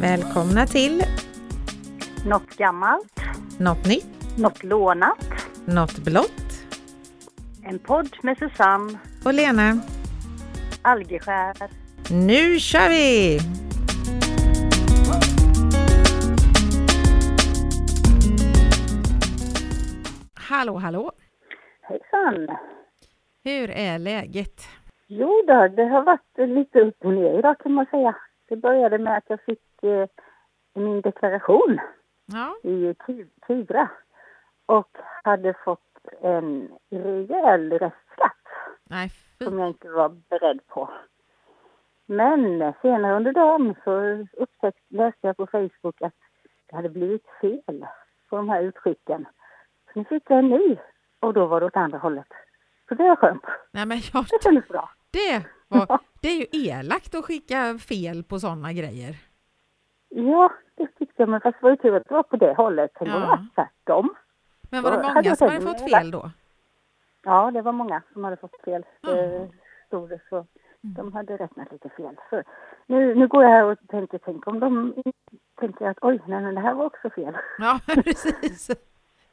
Välkomna till Något gammalt, Något nytt, något lånat. Något blått En podd med Susanne och Lena. Algeskär. Nu kör vi! Hallå, hallå! Hejsan! Hur är läget? Jo då, det har varit lite upp och ner idag kan man säga. Det började med att jag fick eh, min deklaration Ja, i Tibra och hade fått en rejäl restskatt nej som jag inte var beredd på. Men senare under dagen så upptäckte, läste jag på Facebook att det hade blivit fel på de här utskicken. Så nu fick jag en ny och då var det åt andra hållet. Så det var skönt. Nej men jag, Det kändes bra. det, var, det är ju elakt att skicka fel på sådana grejer. Ja, det tyckte jag. Men fast det var ju tur att det var på det hållet. Det Ja. var tvärtom. Men var det hade många jag som hade fått fel då? Ja, det var många som hade fått fel. Det stod det så. De hade räknat lite fel. Så nu, nu går jag här och tänker, tänk om de tänker att oj, nej, men det här var också fel. Ja, precis.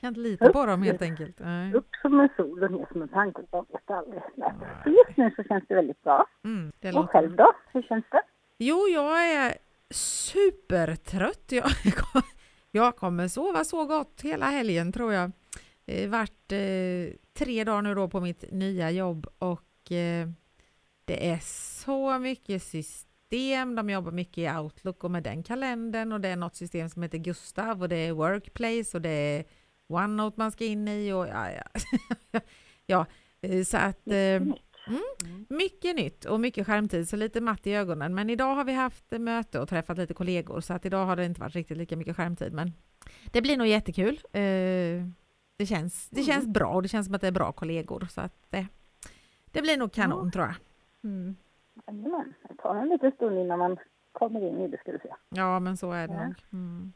Kan inte lita på dem helt enkelt. Nej. Upp som en sol och ner som en pannkaka. Jag vet aldrig. Så just nu så känns det väldigt bra. Mm, det Och själv då? Hur känns det? Jo, jag är supertrött. Jag, jag kommer sova så gott hela helgen tror jag. Det har varit eh, tre dagar nu då på mitt nya jobb och eh, det är så mycket system. De jobbar mycket i Outlook och med den kalendern och det är något system som heter Gustav och det är Workplace och det är OneNote man ska in i och ja, ja. ja eh, så att eh, mycket nytt och mycket skärmtid, så lite matt i ögonen. Men idag har vi haft möte och träffat lite kollegor, så att idag har det inte varit riktigt lika mycket skärmtid. Men det blir nog jättekul. Eh, Det känns, det känns bra och det känns som att det är bra kollegor. Så att det, det blir nog kanon tror jag. Mm. Jajamän, det tar en liten stund innan man kommer in i det ska du se. Ja, men så är det Ja. nog. Mm.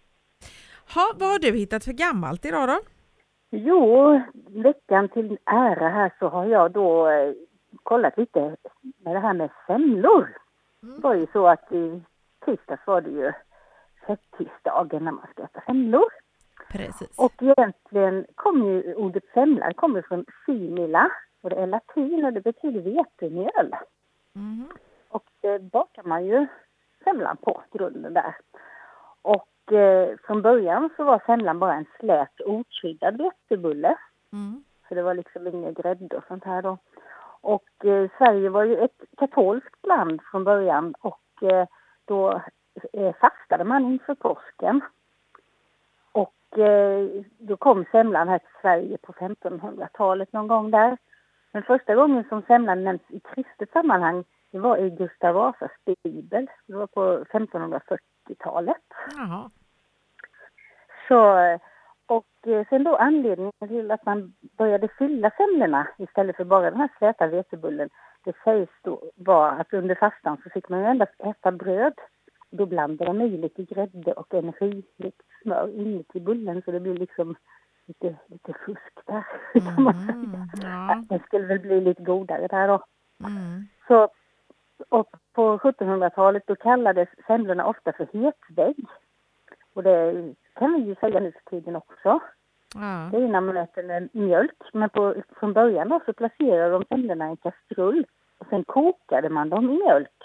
Ha, vad har du hittat för gammalt idag då? Jo, veckan till ära här så har jag då eh, kollat lite med det här med semlor. Mm. Det var ju så att i tisdags var det ju fettisdagen när man ska äta semlor. Precis. Och egentligen kommer ju ordet semla kommer från simila och det är latin och det betyder vetemjöl. Mhm. Och det bakar man ju semlan på, grunden där. Och eh, från början så var semlan bara en slät okryddad vetebulle. Mm. Så det var liksom ingen grädde och sånt här då. Och eh, Sverige var ju ett katolskt land från början och eh, då eh, fastade man inför påsken. Och eh, då kom semlan här till Sverige på 1500-talet någon gång där. Men första gången som semlan nämns i kristet sammanhang det var i Gustav Vasas bibel. Det var på 1540 80-talet. Så, och eh, sen då anledningen till att man började fylla semlorna istället för bara den här släta vetebullen, det sägs då var att under fastan så fick man ju endast äta bröd. Då blandade man i lite grädde och energirikt smör inuti bullen så det blir liksom lite, lite fusk där, mm, kan man mm, säga. Ja. Den skulle väl bli lite godare där då. Mm. Så och på 1700-talet då kallades semlorna ofta för hetvägg. Och det kan vi ju säga nu för tiden också. Ja. Det är när man äter med mjölk. Men på, från början då så placerade de semlorna i en kastrull. Och sen kokade man dem i mjölk.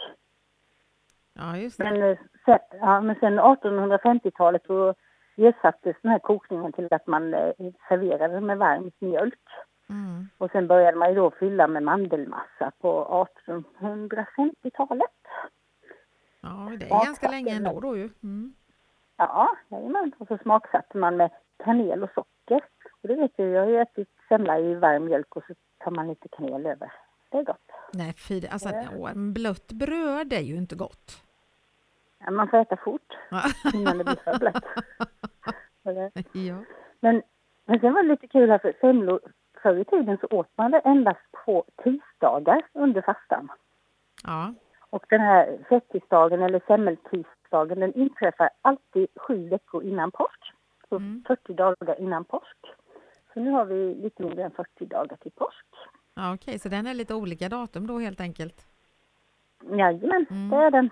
ja, just det. Men eh, sen, ja, men sen 1850-talet så ersattes den här kokningen till att man eh, serverade med varm mjölk. Mm. Och sen började man ju då fylla med mandelmassa på 1850-talet. Ja, det är ganska länge ändå då ju. Mm. Ja, jajamän. Och så smaksatte man med kanel och socker. Och det vet jag, jag har ju ätit semla i varm mjölk och så tar man lite kanel över. Det är gott. Nej, fy, alltså, Ja. blött bröd är ju inte gott. Ja, man får äta fort innan det blir för blött. Ja. Men, men sen var det lite kul här för semlor. Förr i tiden så åt man det endast på tisdagar under fastan. ja. Och den här fettisdagen eller semmeltisdagen den inträffar alltid sju veckor innan påsk. Så Mm. 40 dagar innan påsk. Så nu har vi lite mindre än 40 dagar till påsk. ja Okej, så den är lite olika datum då helt enkelt. Jajamän, Mm. det är den.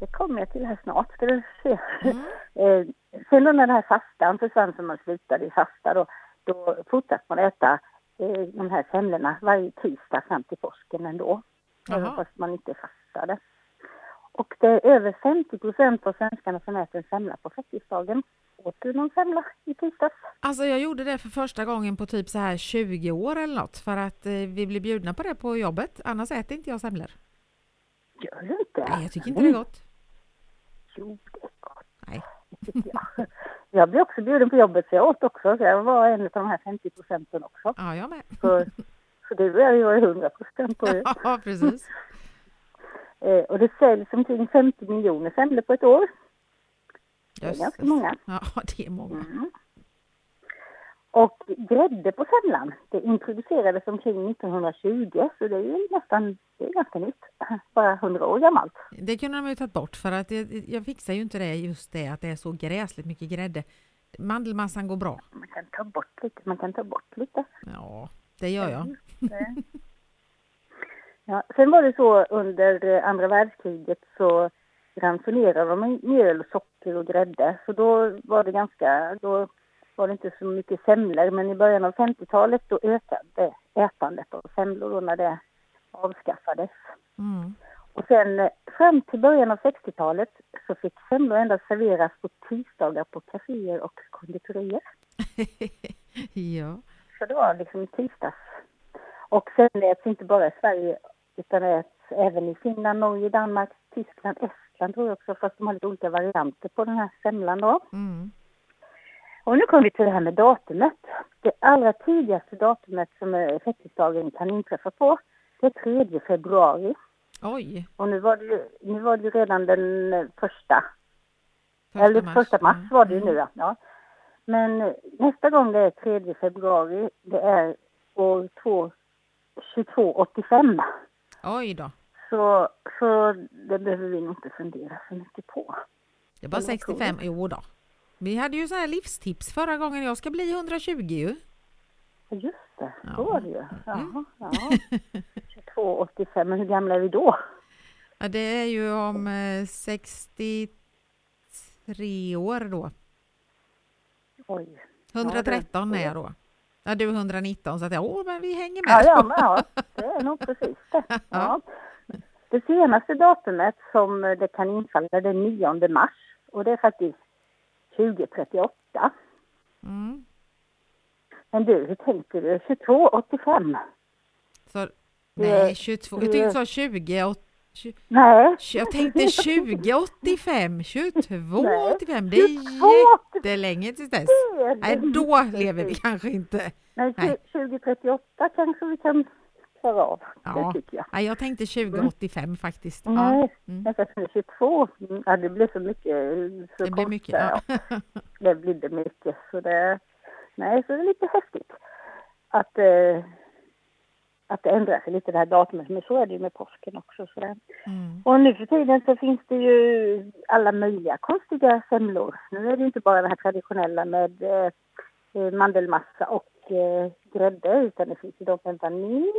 Det kommer jag till här snart, ska du se. Mm. Eh, sen då när den här fastan försvann, som man slutade i fasta, då, då fortsatte man äta eh, de här semlorna varje tisdag fram till påsken ändå. Även fast man inte fastade. Och det är över 50 procent av svenskarna som äter en semla på fettisdagen. Åt du någon semla i tisdags? Alltså jag gjorde det för första gången på typ så här 20 år eller något för att eh, vi blev bjudna på det på jobbet. Annars äter inte jag semlor. Gör du inte? Nej, jag tycker inte det är gott. Jo, det är gott. Nej. jag. Jag blev också bjuden på jobbet så jag åt också. Så jag var en av de här 50 procenten också. Ja, jag med. Så, så du är ju 100 procent på det. Ja, precis. Eh, och det säljs omkring 50 miljoner semlor på ett år. Det är ganska Jösses. många. Ja, det är många. Mm. Och grädde på semlan, det introducerades omkring 1920 så det är ju nästan, det är ganska nytt. Bara 100 år gammalt. Det kunde de ju tagit bort för att jag, jag fixar ju inte det just det att det är så gräsligt mycket grädde. Mandelmassan går bra. Man kan ta bort lite, man kan ta bort lite. Ja, det gör jag. Ja, sen var det så under eh, andra världskriget så ransonerade de mjöl, socker och grädde. Så då var det ganska, då var det inte så mycket semlor. Men i början av 50-talet då ökade ätandet av semlor då när det avskaffades. Mm. Och sen eh, fram till början av 60-talet så fick semlor endast serveras på tisdagar på kaféer och konditorier. ja. Så det var liksom tisdags. Och sen äts inte bara i Sverige utan äts även i Finland, Norge, Danmark, Tyskland, Estland tror jag också fast de har lite olika varianter på den här semlan då. Mm. Och nu kommer vi till det här med datumet. Det allra tidigaste datumet som eh, fettisdagen kan inträffa på det är 3 februari. Oj, Och nu var det ju, nu var det ju redan den eh, första första Eller första mars Mm. var det ju nu ja. ja. Men eh, nästa gång det är 3 februari, det är år två- 2285. Oj då. Så, så det behöver vi nog inte fundera så mycket på. Det är bara Eller vad tror 65. Jo då. Vi hade ju så här livstips förra gången. Jag ska bli 120 ju. Ja, Just det, Ja. så var det ju. Jaha, Mm. ja. 2285, men hur gamla är vi då? Ja, det är ju om eh, 63 år då. Oj. 113 är jag då. Ja, du är 119 så att jag, åh, men vi hänger Ja, med. ja, men, ja, det är nog precis det. Ja. Det senaste datumet som det kan infalla det är 9 mars och det är faktiskt 2038. Mm. Men du, hur tänkte du? 2285? Så, nej, 22. Jag tyckte du sa 20. och- tju- Nej. Jag tänkte 2085, 2285. Det är 2285. jättelänge tills dess. Nej, då lever vi kanske inte. Nej. 2038 kanske vi kan klara av. Ja. Det tycker jag. Nej, jag tänkte 2085 faktiskt. Ja. Nej, Mm. att nu 22, mm, ja, det blir så mycket. Så Det blir mycket. ja. Ja. Det blir det mycket. Så det, nej, så det är lite häftigt att, eh, att det ändrar sig lite det här datumet. Men så är det ju med påsken också. Så. Mm. Och nu för tiden så finns det ju alla möjliga konstiga semlor. Nu är det inte bara det här traditionella med eh, eh, mandelmassa och eh, grädde utan det finns ju de med vanilj,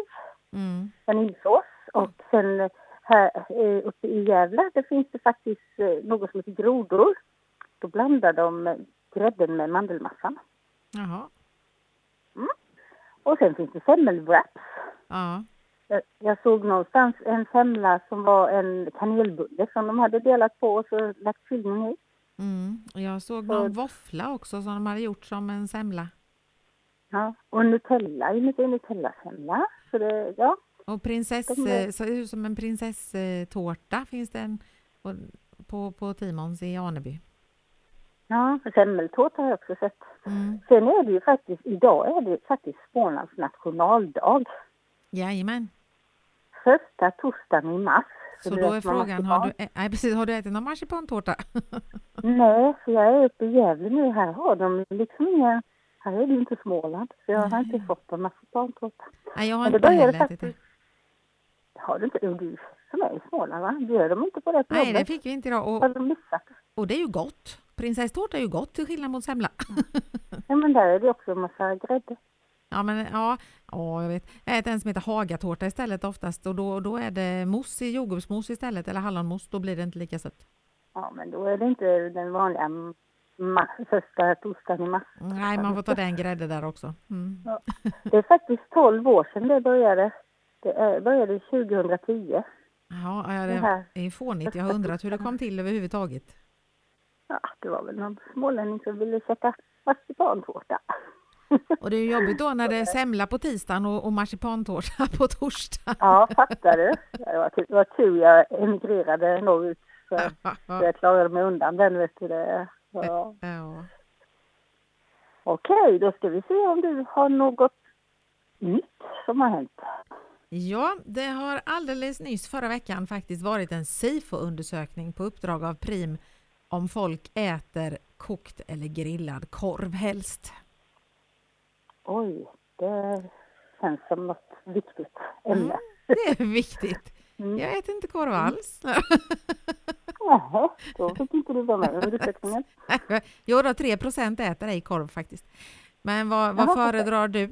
Mm. vaniljsås och sen här eh, uppe i Gävle det finns det faktiskt eh, något som heter grodor. Då blandar de grädden med mandelmassan. Jaha. Och sen finns det semmelwraps. Ja. Jag, jag såg någonstans en semla som var en kanelbulle som de hade delat på och så lagt fyllning i. Mm. Jag såg Så- någon våffla också som de hade gjort som en semla. Ja, och Nutella, ju mycket Nutella-semla. Så det, ja, Och prinsess, De är- eh, ser ut som en prinsesstårta finns det en på, på, Timons i Aneby. ja semmeltårta har jag också sett. Mm. Sen är det ju faktiskt, idag är det faktiskt Smålands nationaldag. Jajamän. Första torsdagen i mars. Så du då är frågan, har ha- du, nej, precis, har du ätit någon marsipantårta? Nej, för jag är uppe i Gävle nu. Här har de liksom inga... Här är det ju inte Småland, så jag har inte fått en marsipantårta. nej, jag har inte heller ätit det. Har du inte? Jo, du som är i Småland, va? Bjöd de inte på det på Nej, det fick vi inte idag. Har Och, de missat? och det är ju gott. Prinsesstårta är ju gott till skillnad mot semla. Ja, men där är det också en massa grädde. Ja, men ja, ja, jag vet. Jag äter en som heter hagatårta istället oftast och då, då är det mousse, jordgubbsmousse istället eller hallonmousse. Då blir det inte lika sött. Ja, men då är det inte den vanliga första torsdagen i mars. Nej, man får ta den grädde där också. Mm. Ja. Det är faktiskt 12 år sedan det började. Det började 2010. Ja, Det är fånigt. Jag har undrat hur det kom till överhuvudtaget. Ja, det var väl någon smålänning som ville sätta marsipantårta. Och det är jobbigt då när det är semla på tisdagen och, och marsipantårta på torsdagen. Ja, fattar du? Det var, tur, det var tur jag emigrerade norrut så jag klarade mig undan den. Vet du, det. Ja. Ja. Okej, då ska vi se om du har något nytt som har hänt. Ja, det har alldeles nyss förra veckan faktiskt varit en SIFO-undersökning på uppdrag av Prim om folk äter kokt eller grillad korv helst. Oj, det känns som något viktigt ämne. Det är viktigt. Mm. Jag äter inte korv alls. Jaha, då fick inte du vara med undersökningen. Jo då, 3 äter ej korv faktiskt. Men vad, vad Jaha. föredrar du?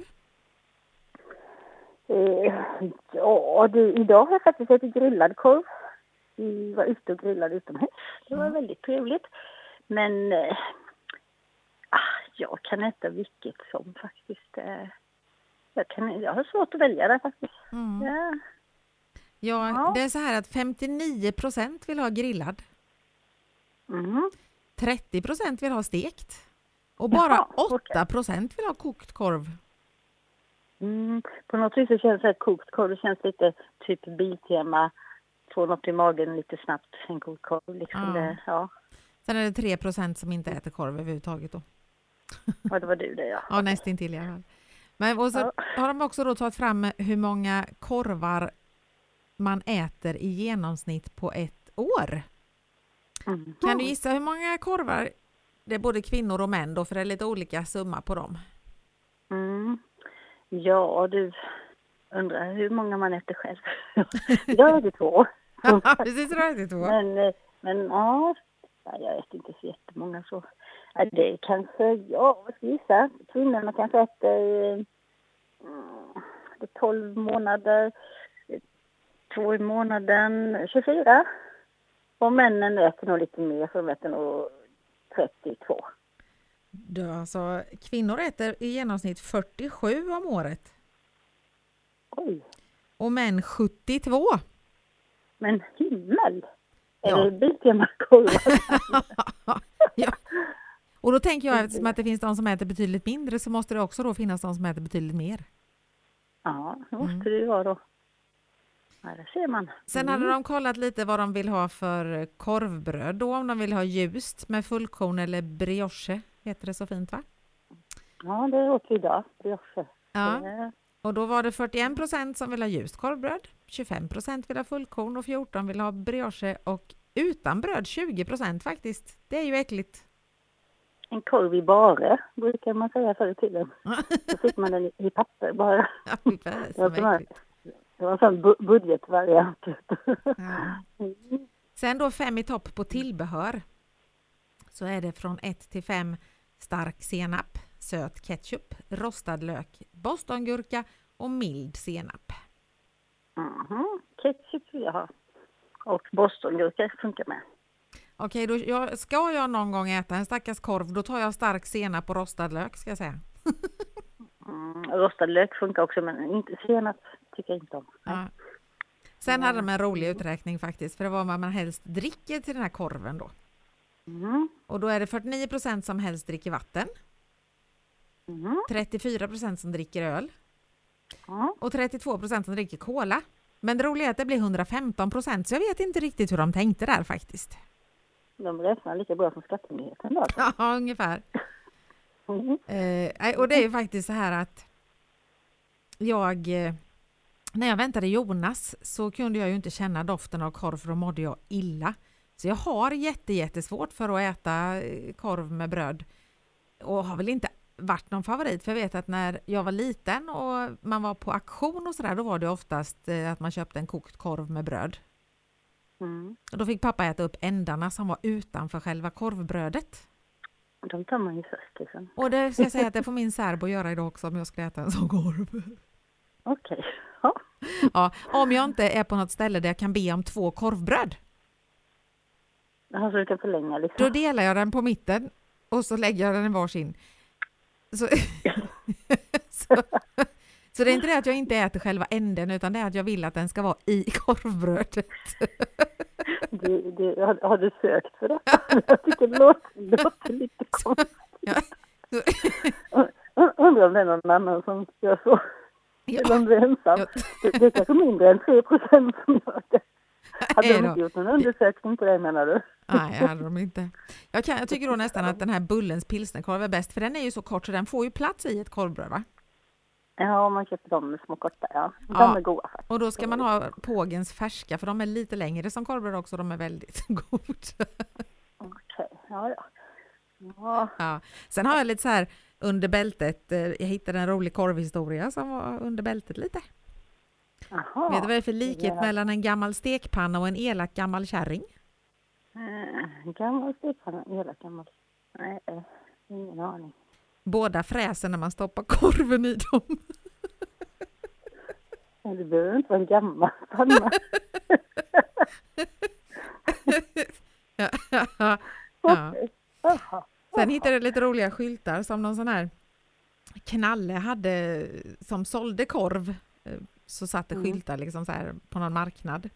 Eh, ja, du, idag har jag faktiskt ätit grillad korv. Vi var ute och grillade utomhus. Det var Mm. väldigt trevligt. Men eh, ah, jag kan äta vilket som faktiskt. Eh, jag, kan, jag har svårt att välja där faktiskt. Mm. Ja. Ja, Ja. det är så här att 59% vill ha grillad, Mhm. 30% vill ha stekt och bara Jaha, 8% vill ha kokt korv. Mm. På något vis så känns det här kokt korv, det känns lite typ Biltema. Få något i magen lite snabbt, en kokt korv. Liksom Ja. det, ja. Sen är det 3% som inte äter korv överhuvudtaget då. ja, det var du det ja. Ja, nästintill i alla fall. Men och så Ja. har de också då tagit fram hur många korvar man äter i genomsnitt på ett år. Mhm. Kan du gissa hur många korvar det är både kvinnor och män då, för det är lite olika summa på dem. Mm. Ja, du undrar hur många man äter själv. jag äter två. Precis, det är två. Men, men ja, jag äter inte så jättemånga så. Ja, Det kanske, ja, vad ska jag gissa? Kvinnorna kanske äter mm, det är 12 månader, två i månaden, 24. Och männen äter nog lite mer, för de äter nog 32. Du, alltså, kvinnor äter i genomsnitt 47 om året Oj, och män 72. men himmel! Är Ja. det Biltema-korvar? ja. Och då tänker jag eftersom att det finns de som äter betydligt mindre så måste det också då finnas de som äter betydligt mer. Ja, det måste Mm. det ju vara då. Ja, det ser man. Sen hade de kollat lite vad de vill ha för korvbröd då, om de vill ha ljust med fullkorn eller brioche, heter det så fint va? Ja, det åt vi idag. Brioche. Ja, och då var det 41 procent som vill ha ljust korvbröd, 25 procent vill ha fullkorn och 14 vill ha brioche och utan bröd 20 procent faktiskt. Det är ju äckligt. En korv i bare, brukar man säga förr i tiden. Då fick man den i, papper bara. Ja, det var, så äckligt. Det var en budgetvariant. Ja. Sen då fem i topp på tillbehör. Så är det från 1 till 5 stark senap, söt ketchup, rostad lök, bostongurka och mild senap. Mhm. Ketchup vill jag ha. Och bostongurka funkar med. Okej, då jag, ska jag någon gång äta en stackars korv, då tar jag stark senap och rostad lök ska jag säga. Mm. Rostad lök funkar också, men inte senap tycker jag inte om. Ja. Sen hade de en rolig uträkning faktiskt, för det var vad man helst dricker till den här korven då. Mm. Och då är det 49 procent som helst dricker vatten, Mm. 34 procent som dricker öl Ja. och 32 procent som dricker cola. Men det roliga är att det blir 115 procent, så jag vet inte riktigt hur de tänkte där faktiskt. De räknar lika bra som Skattemyndigheten då. Ja, ungefär. Mm. Eh, och det är ju faktiskt så här att jag, eh, när jag väntade Jonas så kunde jag ju inte känna doften av korv för då mådde jag illa. Så jag har jätte, jättesvårt för att äta eh, korv med bröd och har väl inte varit någon favorit för jag vet att när jag var liten och man var på auktion och sådär då var det oftast eh, att man köpte en kokt korv med bröd. Mm. Och då fick pappa äta upp ändarna som var utanför själva korvbrödet. De tar man ju först liksom. Och det ska jag säga att det får min särbo göra idag också om jag ska äta en sån korv. Okej. Ja. Ja, om jag inte är på något ställe där jag kan be om två korvbröd. Ja, så du kan förlänga liksom. Då delar jag den på mitten och så lägger jag den i varsin. Så, så, så det är inte det att jag inte äter själva änden utan det är att jag vill att den ska vara i korvbrödet. Det, det, har, har du sökt för det? Jag tycker det låter, låter lite konstigt. Ja. Undrar om det är någon annan som gör så. Ja. Eller om du är ensam. Ja. Det, det är kanske mindre än 3 procent som gör det. Hade Är de inte gjort någon undersökning på det menar du? Nej, det hade de inte. Jag, kan, jag tycker då nästan att den här Bullens pilsnerkorv är bäst för den är ju så kort så den får ju plats i ett korvbröd va? Ja, om man köper de små korta, ja. De Ja. är goda faktiskt. Och då ska man ha pågens färska för de är lite längre som korvbröd också, de är väldigt goda. Okej, ja, ja. Ja, Ja. Sen har jag lite så här under bältet, eh, jag hittade en rolig korvhistoria som var under bältet lite. jaha. Vet du vad det är för likhet Ja. mellan en gammal stekpanna och en elak gammal kärring? Eh, Gammal stekpanna, elak gammal. Nej, eh, ingen aning. Båda fräser när man stoppar korven i dem. Det behöver inte vara en gammal panna. ja. ja. Okej. Sen hittade jag lite roliga skyltar som någon sån här knalle hade som sålde korv. Eh, Så satt det Mm. skyltar liksom så här på någon marknad.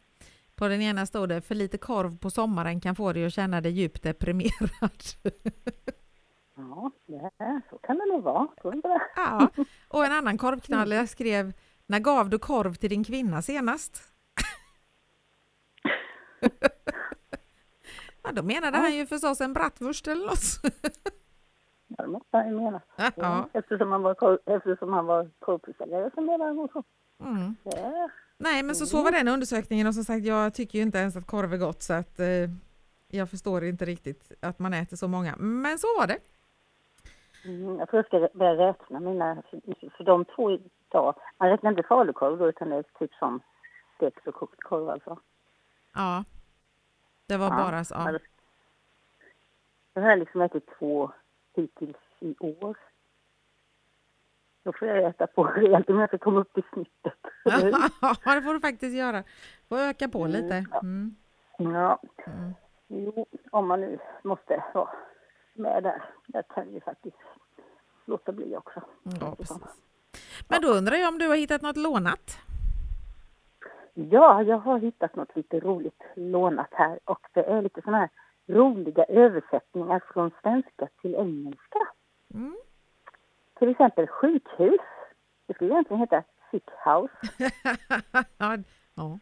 På den ena stod det för lite korv på sommaren kan få dig att känna dig djupt deprimerad. Ja, det så kan det nog vara. Ja. Och en annan korvknalle skrev När gav du korv till din kvinna senast? ja, då menade han ju förstås en bratwurst eller något. Ja, det måste han ju mena. ja. Ja. Eftersom han var, eftersom han var korvförsäljare så menar han så. Mm. Är- Nej, men så, så var den undersökningen och som sagt, jag tycker ju inte ens att korv är gott så att eh, jag förstår inte riktigt att man äter så många. Men så var det. Mm, jag tror jag ska börja räkna mina, för, för de två idag, man räknar inte falukorv då utan det är typ som stekt och kokt korv alltså. Ja. Det var Ja, bara så. Ja. det- Jag har liksom ätit två hittills i år. Då får jag äta på rejält om jag ska komma upp i snittet. Ja, det får du faktiskt göra. Får öka på lite. Mm. Ja, Mm. jo, om man nu måste vara med där. Jag kan ju faktiskt låta bli också. Ja, precis. Men då undrar jag om du har hittat något lånat? Ja, jag har hittat något lite roligt lånat här och det är lite sådana här roliga översättningar från svenska till engelska. Mm. Till exempel sjukhus. Det skulle egentligen heta sick house ja.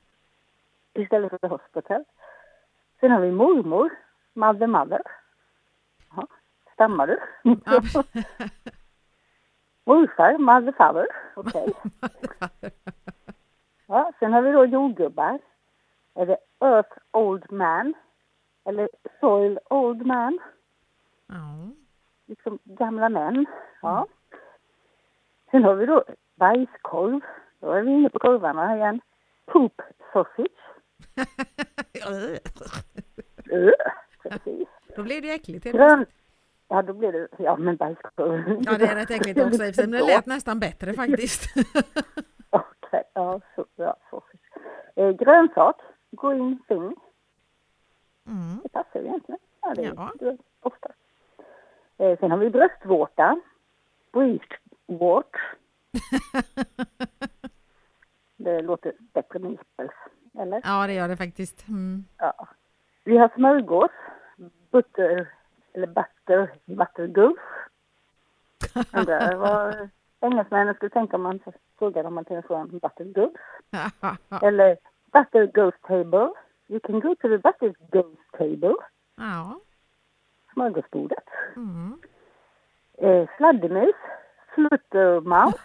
istället för hospital. Sen har vi mormor, mother mother. Ja, stammar du? Morfar, mother father. Okej. Ja, sen har vi då jordgubbar. Är det earth old man? Eller soil old man? ja. Liksom gamla män. Ja. Sen har vi då bajskorv. Då är vi inne på korvarna igen. Poop sausage. Precis. Då blev det äckligt. helt Grön... Ja, då blir det... Ja, men bajskorv. Ja, det är rätt äckligt också i men det lät nästan bättre faktiskt. Okej, ja, så bra. sausage. Eh, grönsak. Green thing. Mm. Det passar ju egentligen. Ja, det Ja. det ofta. Eh, sen har vi bröstvårta. Breastwort. Det låter bättre med nipples, eller? Ja, det gör det faktiskt. Mm. Ja. Vi har smörgås. Butter, eller butter, buttergoof. Undrar vad engelsmännen skulle tänka om man frågade om man kunde få en buttergoof. Eller butter ghost table. You can go to the butter ghost table. ja. Smörgåsbordet. Mm. Eh, fladdermus. Fluttermaus.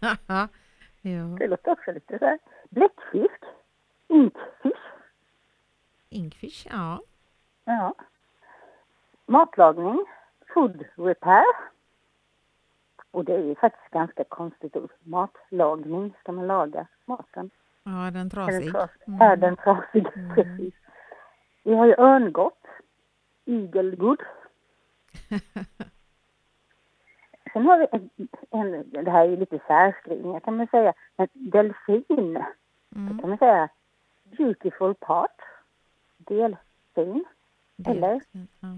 ja. Det låter också lite så här. Bläckfisk. Inkfisk. Inkfish, ja. Ja. Matlagning. Food repair. Och det är ju faktiskt ganska konstigt ord. Matlagning. Ska man laga maten? Ja, den Är den, trasig. tras Mm. är den trasig? Mm. Precis. Vi har ju örngott. Igelgood. Sen har vi en, en det här är ju lite särskrivningar kan man säga, men delfin, Mm. kan man säga beautiful part, delfin, Eller? Ja.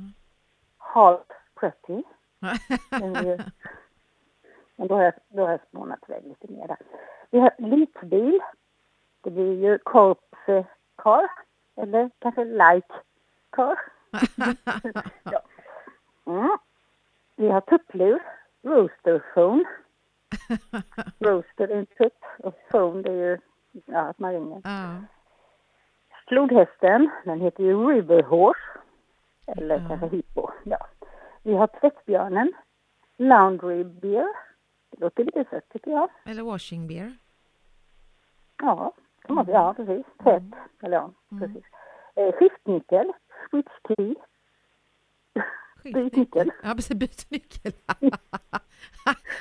half pretty. Men då har, jag, då har jag spånat iväg lite mer där. Vi har litbil. Det blir ju corpse car. Eller kanske like car. ja. mm. Vi har tupplur. Rooster phone. Rooster är en tupp och phone det är ju ja, att man ringer. Ja. Flodhästen, den heter ju River Horse. Eller Ja. kanske hippo. Ja. Vi har tvättbjörnen. Laundry beer. Det låter lite sött tycker jag. Eller washing beer. Ja, man, ja precis. Tvätt. Eller ja, precis. Eh, skiftnyckel. Switch key. Byt nyckel. Ja, precis. Byt nyckel.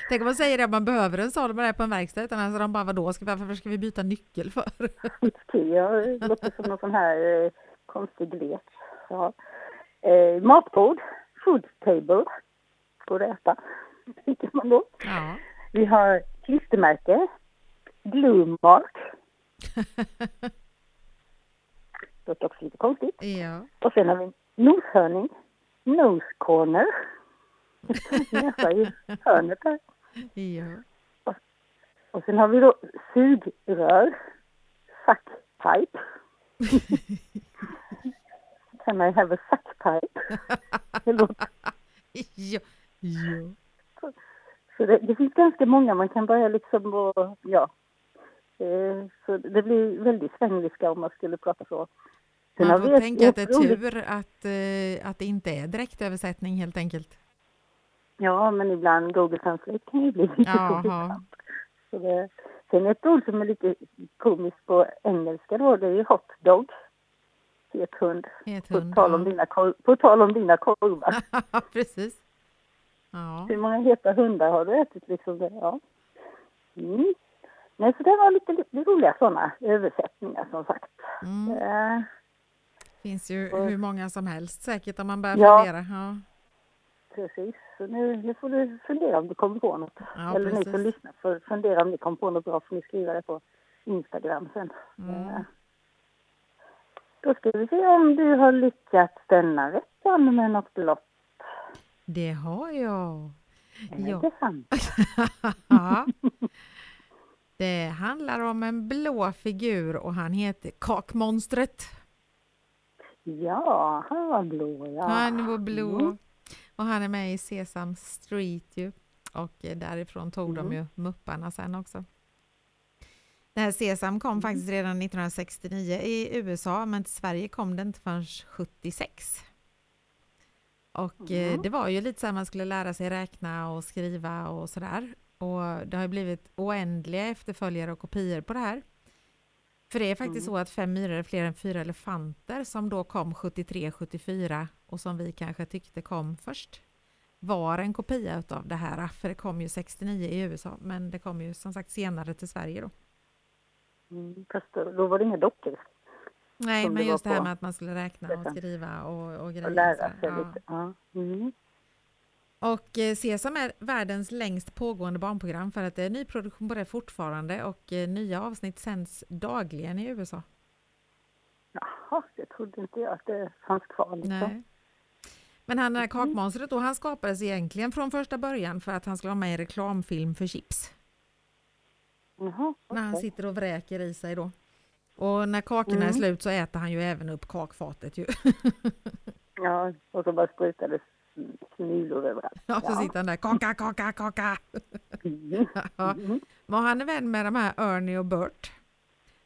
Tänk om man säger det, att man behöver en sån man är på en verkstad. Utan alltså de bara, vadå, ska vi, varför ska vi byta nyckel för? Switch key. Ja, det låter som någon sån här eh, konstig lek. Ja. Eh, matbord. Food table. Går att äta. Tycker man då. Ja. Vi har klistermärke. Glue mark. Låter också lite konstigt. ja. Och sen har vi noshörning. Nose corner. Näsa i hörnet här. Ja. Och sen har vi då sugrör. Suckpipe. Can I have a suckpipe? Ja. Ja. Så det, det finns ganska många man kan börja liksom och, ja. Eh, så det blir väldigt svengelska om man skulle prata så. Sen Man får ett- tänka att det är tur att, eh, att det inte är direktöversättning helt enkelt. Ja, men ibland Google Translate kan ju bli lite det, sen ett ord som är lite komiskt på engelska då, det är ju hot dog. Het hund. Het På tal om ja. dina, på tal om dina korvar. Precis. Ja. Hur många heta hundar har du ätit liksom? Det? Ja. Mm. Nej, så det var lite, lite roliga sådana översättningar som sagt. Mm. Eh, finns ju hur många som helst säkert om man börjar Ja. fundera. Ja. precis. Så nu, nu får du fundera om du kommer på något. Ja, Eller ni precis. som lyssnar får fundera om ni kommer på något bra får ni skriva det på Instagram sen. Mm. Eh, Då ska vi se om du har lyckats denna veckan med något blått. Det har jag. Ja. det sant? Ja. Det handlar om en blå figur och han heter Kakmonstret. Ja, han var blå ja. Han var blå. Mm. Och han är med i Sesam Street ju. Och eh, därifrån tog de Mm. ju Mupparna sen också. Det här Sesam kom faktiskt redan 1969 i USA men till Sverige kom den inte förrän 76. Och eh, Mm. det var ju lite så här man skulle lära sig räkna och skriva och sådär. Och det har ju blivit oändliga efterföljare och kopior på det här. För det är faktiskt så att fem myror är fler än fyra elefanter som då kom 73-74 och som vi kanske tyckte kom först var en kopia utav det här, för det kom ju 69 i USA, men det kom ju som sagt senare till Sverige då. Mm, fast då var det inga dockor Nej, men just det här med att man skulle räkna och skriva och, och grejer. så lära sig ja. lite. Ja. Mm. Och eh, Sesam är världens längst pågående barnprogram för att det är nyproduktion på det fortfarande och eh, nya avsnitt sänds dagligen i USA. Jaha, det trodde inte jag att det fanns kvar. Liksom. Nej. Men han, det här kakmonstret då, han skapades egentligen från första början för att han skulle vara med i reklamfilm för chips. Jaha, När han sitter och vräker i sig då. Och när kakorna är Mm. slut så äter han ju även upp kakfatet ju. Ja, och så bara sprutades smulor överallt. Ja, så sitter han där, kaka, kaka, kaka. Mm. Ja. Mm. Men han är vän med de här Ernie och Bert.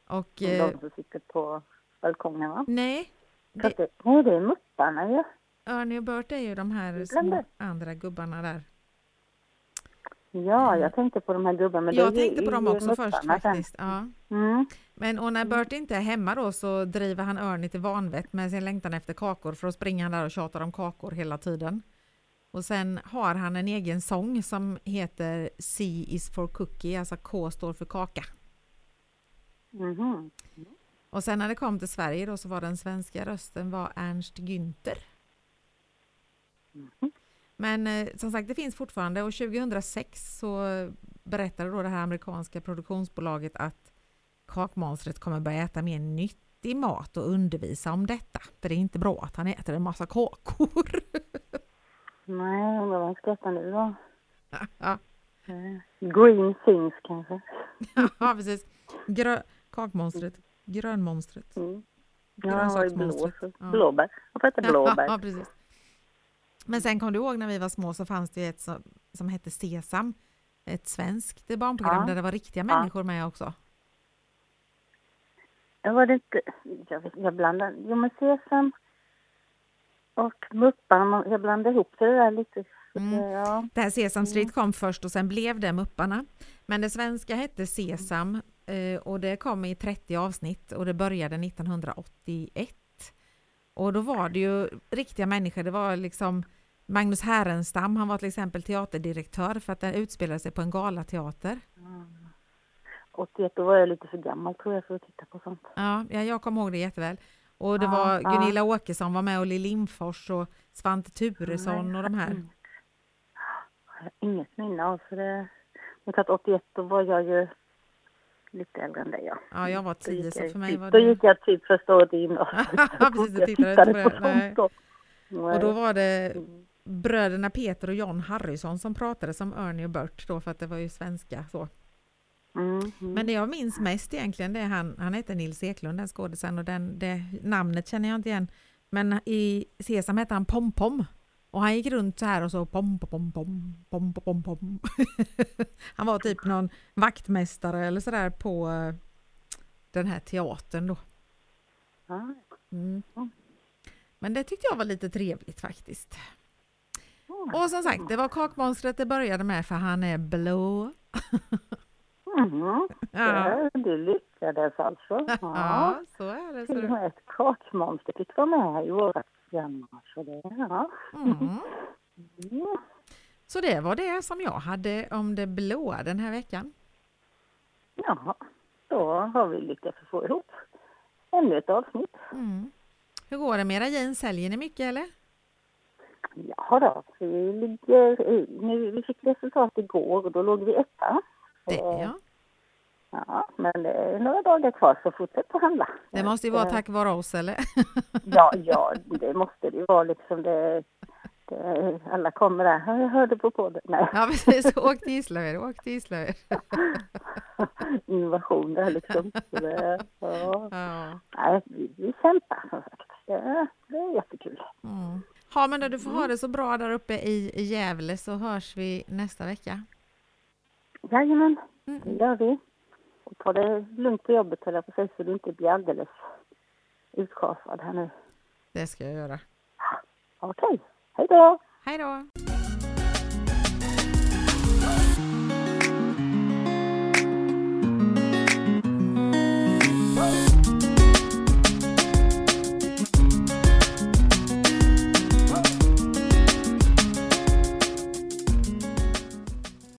Och eh, De som sitter på balkongen va? nej, det, det, nej, det är mupparna ju. Ernie och Bert är ju de här små andra gubbarna där. Ja, jag tänkte på de här gubbarna. Men Jag ju- tänkte på dem också först faktiskt. Ja. Mm. Men och när Bert inte är hemma då så driver han Ernie till vanvett med sin längtan efter kakor för att springa där och tjatar om kakor hela tiden. Och sen har han en egen sång som heter C is for cookie, alltså K står för kaka. Mhm. Och sen när det kom till Sverige då så var den svenska rösten var Ernst Günther. Mhm. Men eh, som sagt, det finns fortfarande och 2006 så berättade då det här amerikanska produktionsbolaget att kakmonstret kommer börja äta mer nyttig mat och undervisa om detta. För det är inte bra att han äter en massa kakor. Nej, undrar vad han ska äta nu då? ja. Eh, Green things kanske? ja, precis. Grö kakmonstret. Grönmonstret. Mm. Ja, blå, Grönsaksmonstret. så Ja. blåbär. Han får äta blåbär. Ja, precis. Men sen kom du ihåg när vi var små så fanns det ett som, som hette Sesam. Ett svenskt barnprogram Ja. där det var riktiga Ja. människor med också. Ja, var det inte... Jag, vet, jag blandar... Jo, men Sesam och Mupparna, jag blandar ihop det där lite. Mm. ja. Det här Sesam Street kom först och sen blev det Mupparna. Men det svenska hette Sesam eh, och det kom i 30 avsnitt och det började 1981. Och då var det ju riktiga människor. Det var liksom Magnus Härenstam, han var till exempel teaterdirektör för att den utspelade sig på en galateater. 81, då var jag lite för gammal tror jag för att titta på sånt. Ja, ja, jag kommer ihåg det jätteväl. Och det Ja, var ja. Gunilla Åkesson var med och Lill Lindfors och Svante Turesson och de här. Mm. Jag har inget minne av för det. Men att 81 då var jag ju lite äldre än dig ja. Ja, jag var Då tio gick så jag för mig typ, var Då det... gick jag typ första året i gymnasiet. Ja, precis, du tittade tittade på på det. Nej. då. Och då var det Mm. Bröderna Peter och John Harrison som pratade som Ernie och Bert då för att det var ju svenska så. Mm, mm. Men det jag minns mest egentligen det är han, han heter Nils Eklund den skådisen och den, det namnet känner jag inte igen. Men i Sesam hette han Pom-Pom. Och han gick runt så här och så pom pom pom pom pom pom pom. Han var typ någon vaktmästare eller sådär på eh, den här teatern då. Mm. Mm. Men det tyckte jag var lite trevligt faktiskt. Ja. Och som sagt, det var kakmonstret det började med för han är blå. Mm. Ja, Ja, du lyckades alltså. Ja. ja så är det. Till och med ett kakmonster fick vara med i vårt program. Så det, ja. Mm. Mm. Så det var det som jag hade om det blåa den här veckan. ja, då har vi lyckats få ihop ännu ett avsnitt. Mm. Hur går det med era jeans? Säljer ni mycket eller? Ja då, vi ligger nu, vi fick resultat igår och då låg vi etta. Det, Så, ja. ja, men det är några dagar kvar så fortsätt att handla. det måste ju vara Eh, tack vare oss eller? Ja, ja, det måste det ju vara liksom det, det alla kommer där. "Ja, Jag hörde på podden. Nej, Ja precis, åk till Gislaved, åk till Gislaved. innovationer liksom. Det, ja. Ja. Nej, vi, vi kämpar som sagt. Det, det är jättekul. Mm. Ja men då, du får ha det så bra där uppe i Gävle så hörs vi nästa vecka. Jajamän, det Mm. gör vi. Och ta det lugnt på jobbet höll jag på så du inte blir alldeles utkasad här nu. Det ska jag göra. Okej, hej då! Hej då!